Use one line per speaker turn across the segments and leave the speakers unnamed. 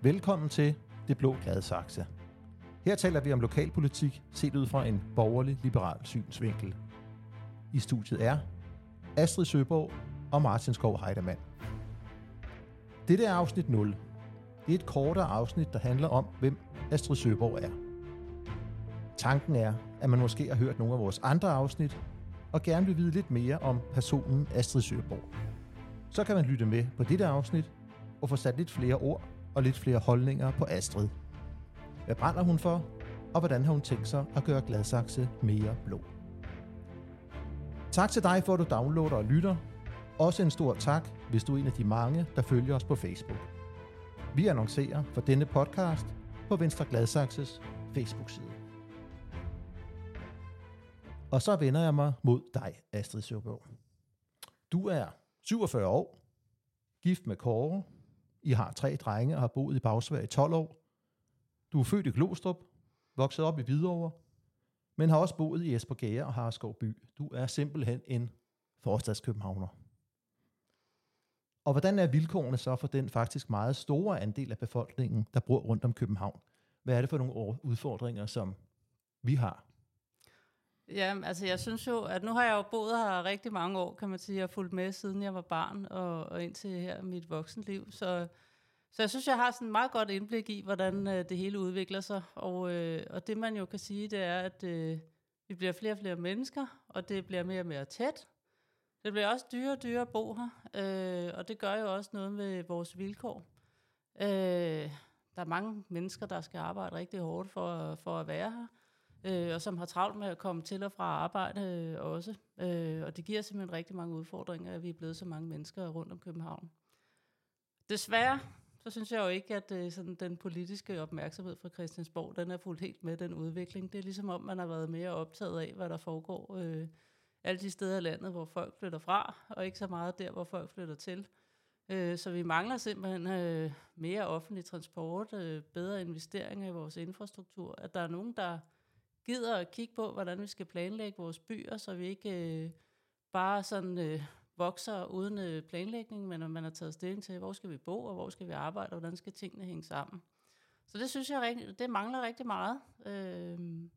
Velkommen til Det Blå Gladsaxe. Her taler vi om lokalpolitik set ud fra en borgerlig-liberal synsvinkel. I studiet er Astrid Søborg og Martin Skov Heidemann. Dette er afsnit 0. Det er et kortere afsnit, der handler om, hvem Astrid Søborg er. Tanken er, at man måske har hørt nogle af vores andre afsnit, og gerne vil vide lidt mere om personen Astrid Søborg. Så kan man lytte med på dette afsnit og få sat lidt flere ord og lidt flere holdninger på Astrid. Hvad brænder hun for, og hvordan har hun tænkt sig at gøre Gladsaxe mere blå? Tak til dig for, at du downloader og lytter. Også en stor tak, hvis du er en af de mange, der følger os på Facebook. Vi annoncerer for denne podcast på Venstre Gladsaxes Facebook-side. Og så vender jeg mig mod dig, Astrid Søgaard. Du er 47 år, gift med Kåre, i har tre drenge og har boet i Bagsvær i 12 år. Du er født i Glostrup, vokset op i Hvidovre, men har også boet i Esbjerg og Harskov by. Du er simpelthen en forstadskøbenhavner. Og hvordan er vilkårene så for den faktisk meget store andel af befolkningen, der bor rundt om København? Hvad er det for nogle udfordringer, som vi har?
Ja, altså jeg synes jo, at nu har jeg jo boet her rigtig mange år, kan man sige. Jeg har fulgt med, siden jeg var barn og, og indtil her mit voksenliv. Så, så jeg synes, jeg har sådan et meget godt indblik i, hvordan øh, det hele udvikler sig. Og, øh, og det man jo kan sige, det er, at øh, vi bliver flere og flere mennesker, og det bliver mere og mere tæt. Det bliver også dyrere og dyrere at bo her, øh, og det gør jo også noget med vores vilkår. Øh, der er mange mennesker, der skal arbejde rigtig hårdt for, for at være her øh, og som har travlt med at komme til og fra arbejde øh, også. Øh, og det giver simpelthen rigtig mange udfordringer, at vi er blevet så mange mennesker rundt om København. Desværre, så synes jeg jo ikke, at øh, sådan den politiske opmærksomhed fra Christiansborg, den er fuldt helt med den udvikling. Det er ligesom om, man har været mere optaget af, hvad der foregår øh, alle de steder i landet, hvor folk flytter fra, og ikke så meget der, hvor folk flytter til. Øh, så vi mangler simpelthen øh, mere offentlig transport, øh, bedre investeringer i vores infrastruktur, at der er nogen, der gider at kigge på, hvordan vi skal planlægge vores byer, så vi ikke øh, bare sådan øh, vokser uden øh, planlægning, men at man har taget stilling til, hvor skal vi bo, og hvor skal vi arbejde, og hvordan skal tingene hænge sammen. Så det synes jeg, det mangler rigtig meget. Øh,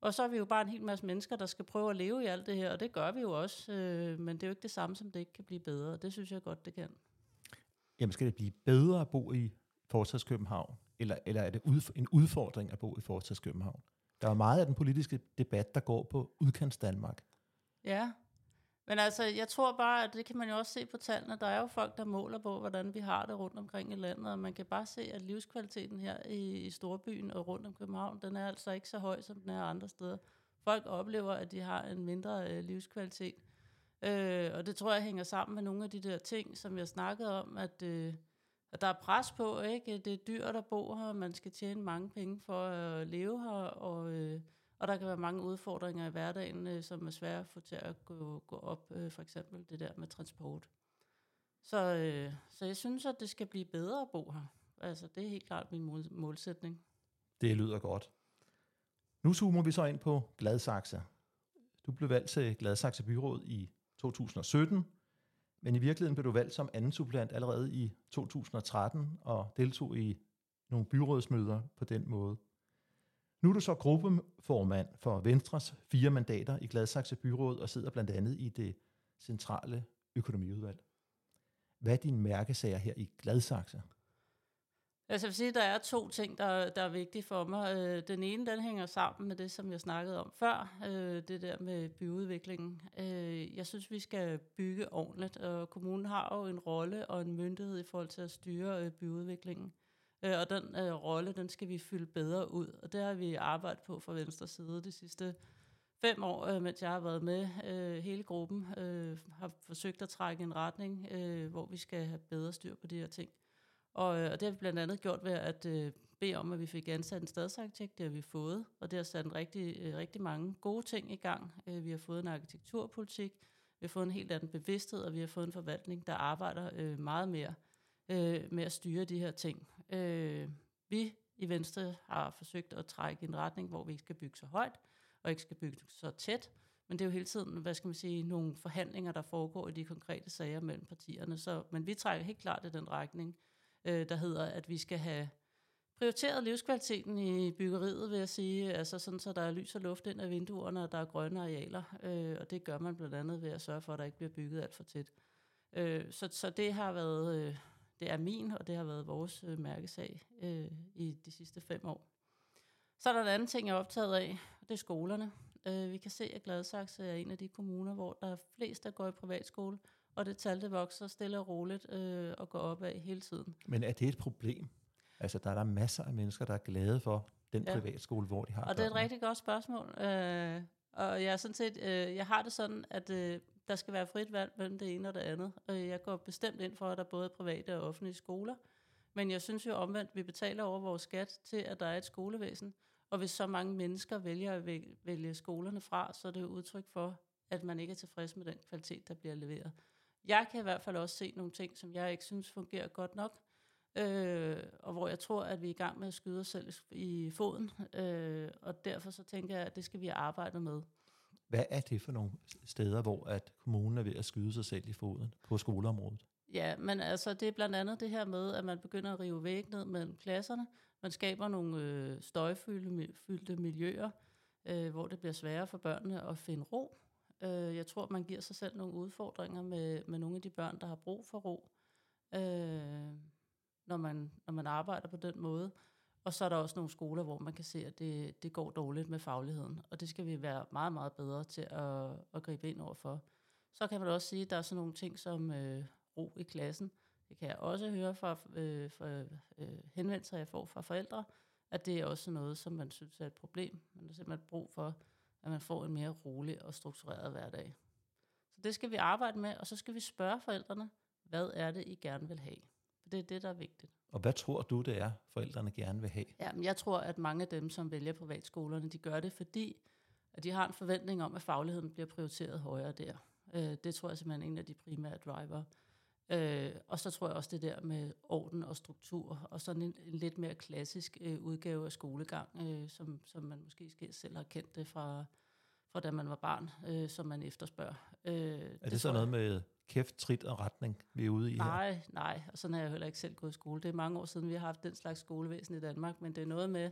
og så er vi jo bare en hel masse mennesker, der skal prøve at leve i alt det her, og det gør vi jo også, øh, men det er jo ikke det samme, som det ikke kan blive bedre. Det synes jeg godt, det kan.
Jamen skal det blive bedre at bo i Forstadskøbenhavn, eller, eller er det en udfordring at bo i Forstadskøbenhavn? Der er meget af den politiske debat, der går på udkants Danmark.
Ja, men altså, jeg tror bare, at det kan man jo også se på tallene. Der er jo folk, der måler på, hvordan vi har det rundt omkring i landet, og man kan bare se, at livskvaliteten her i, i Storbyen og rundt om København, den er altså ikke så høj, som den er andre steder. Folk oplever, at de har en mindre øh, livskvalitet. Øh, og det tror jeg hænger sammen med nogle af de der ting, som jeg snakkede om, at... Øh, og der er pres på, ikke? Det er dyrt at bo her, man skal tjene mange penge for at leve her, og, øh, og der kan være mange udfordringer i hverdagen, øh, som er svære at få til at gå, gå op, øh, for eksempel det der med transport. Så, øh, så jeg synes, at det skal blive bedre at bo her. Altså, det er helt klart min mål, målsætning.
Det lyder godt. Nu zoomer vi så ind på Gladsaxe. Du blev valgt til Gladsaxe Byråd i 2017, men i virkeligheden blev du valgt som anden suppleant allerede i 2013 og deltog i nogle byrådsmøder på den måde. Nu er du så gruppeformand for Venstres fire mandater i Gladsaxe Byråd og sidder blandt andet i det centrale økonomiudvalg. Hvad er dine mærkesager her i Gladsaxe?
Altså jeg vil sige, der er to ting, der, der er vigtige for mig. Øh, den ene, den hænger sammen med det, som jeg snakkede om før, øh, det der med byudviklingen. Øh, jeg synes, vi skal bygge ordentligt, og kommunen har jo en rolle og en myndighed i forhold til at styre øh, byudviklingen. Øh, og den øh, rolle, den skal vi fylde bedre ud, og det har vi arbejdet på fra venstre side de sidste fem år, mens jeg har været med. Hele gruppen har forsøgt at trække en retning, hvor vi skal have bedre styr på de her ting. Og, øh, og det har vi blandt andet gjort ved at øh, bede om, at vi fik ansat en stadsarkitekt. Det har vi fået, og det har sat en rigtig, øh, rigtig mange gode ting i gang. Øh, vi har fået en arkitekturpolitik, vi har fået en helt anden bevidsthed, og vi har fået en forvaltning, der arbejder øh, meget mere øh, med at styre de her ting. Øh, vi i Venstre har forsøgt at trække en retning, hvor vi ikke skal bygge så højt, og ikke skal bygge så tæt, men det er jo hele tiden, hvad skal man sige, nogle forhandlinger, der foregår i de konkrete sager mellem partierne. Så, men vi trækker helt klart i den retning, øh, der hedder, at vi skal have prioriteret livskvaliteten i byggeriet, vil jeg sige, altså sådan, så der er lys og luft ind af vinduerne, og der er grønne arealer, øh, og det gør man blandt andet ved at sørge for, at der ikke bliver bygget alt for tæt. Øh, så, så det har været, øh, det er min, og det har været vores øh, mærkesag øh, i de sidste fem år. Så er der en anden ting, jeg er optaget af, og det er skolerne. Øh, vi kan se, at Gladsaxe er en af de kommuner, hvor der er flest, der går i privatskole, og det tal, det vokser stille og roligt øh, og går opad hele tiden.
Men er det et problem? Altså, der er der masser af mennesker, der er glade for den ja. privatskole, hvor de har
Og det er et rigtig godt spørgsmål. Øh, og jeg, er sådan set, øh, jeg har det sådan, at øh, der skal være frit valg mellem det ene og det andet. Og jeg går bestemt ind for, at der er både private og offentlige skoler. Men jeg synes jo omvendt, at vi betaler over vores skat til, at der er et skolevæsen. Og hvis så mange mennesker vælger at vælge skolerne fra, så er det jo udtryk for, at man ikke er tilfreds med den kvalitet, der bliver leveret. Jeg kan i hvert fald også se nogle ting, som jeg ikke synes fungerer godt nok, øh, og hvor jeg tror, at vi er i gang med at skyde os selv i foden, øh, og derfor så tænker jeg, at det skal vi arbejde med.
Hvad er det for nogle steder, hvor at kommunen er ved at skyde sig selv i foden på skoleområdet?
Ja, men altså det er blandt andet det her med, at man begynder at rive væg ned mellem klasserne. Man skaber nogle øh, støjfyldte miljøer, øh, hvor det bliver sværere for børnene at finde ro. Øh, jeg tror, man giver sig selv nogle udfordringer med, med nogle af de børn, der har brug for ro, øh, når, man, når man arbejder på den måde. Og så er der også nogle skoler, hvor man kan se, at det, det går dårligt med fagligheden, og det skal vi være meget, meget bedre til at, at gribe ind over for. Så kan man også sige, at der er sådan nogle ting som øh, ro i klassen. Det kan jeg også høre fra, øh, fra øh, henvendelser, jeg får fra forældre, at det er også noget, som man synes er et problem. Man har simpelthen brug for, at man får en mere rolig og struktureret hverdag. Så det skal vi arbejde med, og så skal vi spørge forældrene, hvad er det, I gerne vil have? For det er det, der er vigtigt.
Og hvad tror du, det er, forældrene gerne vil have?
Jamen, jeg tror, at mange af dem, som vælger privatskolerne, de gør det, fordi at de har en forventning om, at fagligheden bliver prioriteret højere der. Øh, det tror jeg simpelthen er en af de primære driver. Øh, og så tror jeg også det der med orden og struktur, og sådan en, en lidt mere klassisk øh, udgave af skolegang, øh, som, som man måske selv har kendt det fra, fra da man var barn, øh, som man efterspørger.
Øh, er det, det så noget med kæft, trit og retning, vi er ude i
nej, her? Nej, og sådan har jeg heller ikke selv gået i skole. Det er mange år siden, vi har haft den slags skolevæsen i Danmark, men det er noget med, øh,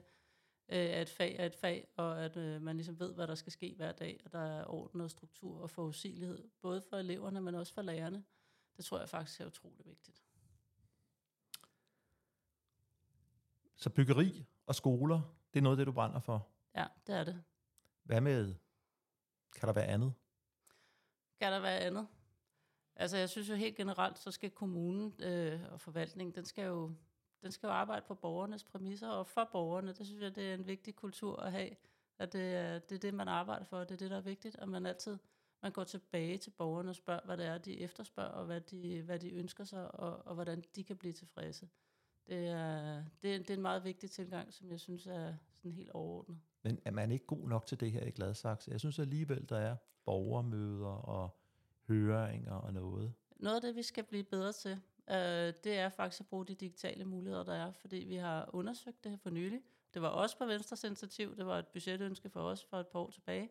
at et fag er et fag, og at øh, man ligesom ved, hvad der skal ske hver dag, og der er orden og struktur og forudsigelighed, både for eleverne, men også for lærerne. Det tror jeg faktisk er utrolig vigtigt.
Så byggeri og skoler, det er noget det, du brænder for?
Ja, det er det.
Hvad med, kan der være andet?
Kan der være andet? Altså jeg synes jo helt generelt, så skal kommunen øh, og forvaltningen, den skal, jo, den skal jo arbejde på borgernes præmisser og for borgerne. Det synes jeg, det er en vigtig kultur at have, at det er, det er det, man arbejder for, det er det, der er vigtigt, at man altid man går tilbage til borgerne og spørger, hvad det er, de efterspørger, og hvad de, hvad de ønsker sig, og, og hvordan de kan blive tilfredse. Det er, det, er, det er en meget vigtig tilgang, som jeg synes er sådan helt overordnet.
Men er man ikke god nok til det her i Gladsaxe? Jeg synes alligevel, der er borgermøder og høringer og noget.
Noget af det, vi skal blive bedre til, øh, det er faktisk at bruge de digitale muligheder, der er, fordi vi har undersøgt det her for nylig. Det var også på Venstres initiativ, det var et budgetønske for os for et par år tilbage,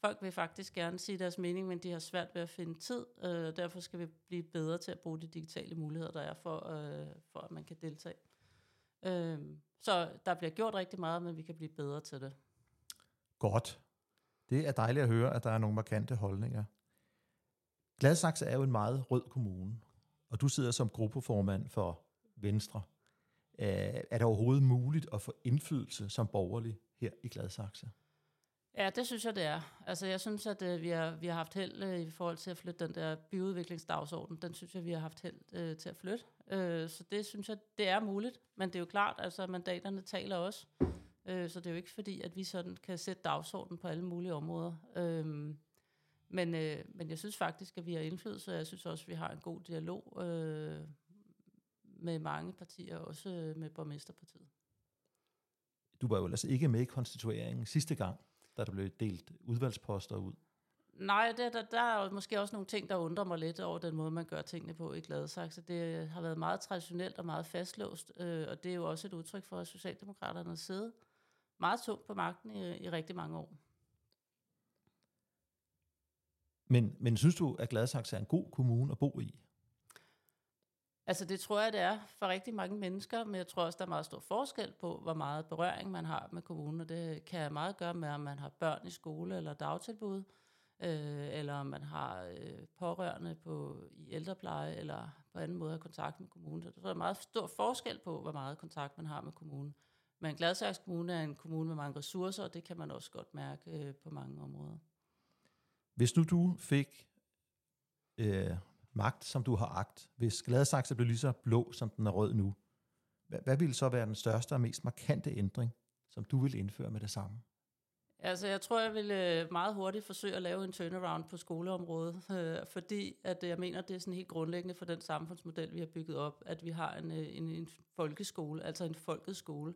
Folk vil faktisk gerne sige deres mening, men de har svært ved at finde tid. Øh, derfor skal vi blive bedre til at bruge de digitale muligheder, der er for, øh, for at man kan deltage. Øh, så der bliver gjort rigtig meget, men vi kan blive bedre til det.
Godt. Det er dejligt at høre, at der er nogle markante holdninger. Gladsaxe er jo en meget rød kommune, og du sidder som gruppeformand for Venstre. Øh, er det overhovedet muligt at få indflydelse som borgerlig her i Gladsaxe?
Ja, det synes jeg, det er. Altså, jeg synes, at øh, vi, har, vi har haft held øh, i forhold til at flytte den der byudviklingsdagsorden. Den synes jeg, vi har haft held øh, til at flytte. Øh, så det synes jeg, det er muligt. Men det er jo klart, altså, mandaterne taler også. Øh, så det er jo ikke fordi, at vi sådan kan sætte dagsordenen på alle mulige områder. Øh, men, øh, men jeg synes faktisk, at vi har indflydelse, og jeg synes også, at vi har en god dialog øh, med mange partier, også øh, med borgmesterpartiet.
Du var jo ellers ikke med i konstitueringen sidste gang da der blev delt udvalgsposter ud?
Nej, det, der, der er måske også nogle ting, der undrer mig lidt over den måde, man gør tingene på i Gladsaxe. Det har været meget traditionelt og meget fastlåst, øh, og det er jo også et udtryk for, at Socialdemokraterne sidder meget tungt på magten i, i rigtig mange år.
Men, men synes du, at Gladsaxe er en god kommune at bo i?
Altså det tror jeg, det er for rigtig mange mennesker, men jeg tror også, der er meget stor forskel på, hvor meget berøring man har med kommunen, og det kan meget gøre med, om man har børn i skole eller dagtilbud, øh, eller om man har øh, pårørende på, i ældrepleje, eller på anden måde har kontakt med kommunen. Så der er meget stor forskel på, hvor meget kontakt man har med kommunen. Men Gladsaxe Kommune er en kommune med mange ressourcer, og det kan man også godt mærke øh, på mange områder.
Hvis nu du fik øh, magt, som du har agt, hvis Gladsaxe blev lige så blå, som den er rød nu, hvad, hvad ville så være den største og mest markante ændring, som du vil indføre med det samme?
Altså, jeg tror, jeg vil øh, meget hurtigt forsøge at lave en turnaround på skoleområdet, øh, fordi at jeg mener, det er sådan helt grundlæggende for den samfundsmodel, vi har bygget op, at vi har en, øh, en, en folkeskole, altså en folkets skole.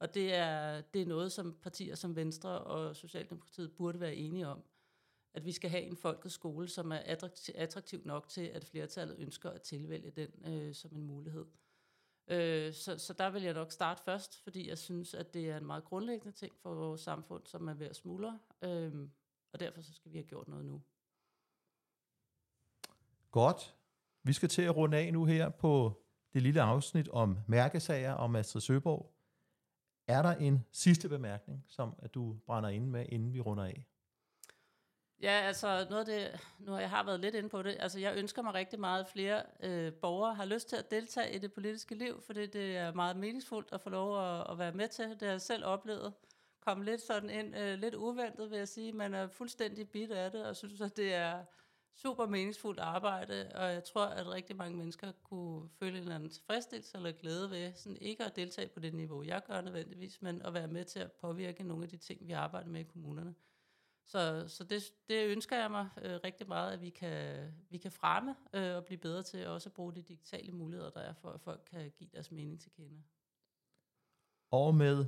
Og det er, det er noget, som partier som Venstre og Socialdemokratiet burde være enige om. At vi skal have en folkets skole, som er attraktiv, nok til, at flertallet ønsker at tilvælge den øh, som en mulighed. Øh, så, så der vil jeg nok starte først, fordi jeg synes, at det er en meget grundlæggende ting for vores samfund, som er ved at smuldre. Øh, og derfor så skal vi have gjort noget nu.
Godt. Vi skal til at runde af nu her på det lille afsnit om mærkesager om Astrid Søborg. Er der en sidste bemærkning, som at du brænder ind med, inden vi runder af?
Ja, altså noget af det, nu har jeg har været lidt inde på det, altså jeg ønsker mig rigtig meget, at flere øh, borgere har lyst til at deltage i det politiske liv, fordi det er meget meningsfuldt at få lov at, at være med til. Det har jeg selv oplevet. Kom lidt sådan ind, øh, lidt uventet vil jeg sige, man er fuldstændig bit af det, og synes, at det er super meningsfuldt arbejde, og jeg tror, at rigtig mange mennesker kunne føle en eller anden tilfredsstillelse eller glæde ved, sådan ikke at deltage på det niveau, jeg gør nødvendigvis, men at være med til at påvirke nogle af de ting, vi arbejder med i kommunerne. Så, så det, det ønsker jeg mig øh, rigtig meget, at vi kan, vi kan fremme øh, og blive bedre til også at bruge de digitale muligheder, der er for, at folk kan give deres mening til kende.
Og med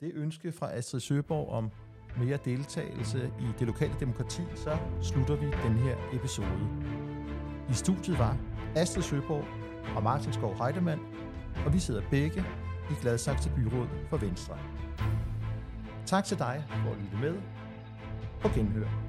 det ønske fra Astrid Søborg om mere deltagelse i det lokale demokrati, så slutter vi den her episode. I studiet var Astrid Søborg og Martin Skov Heidemann, og vi sidder begge i Gladsaxe Byråd for Venstre. Tak til dig for at lytte med, på genhør.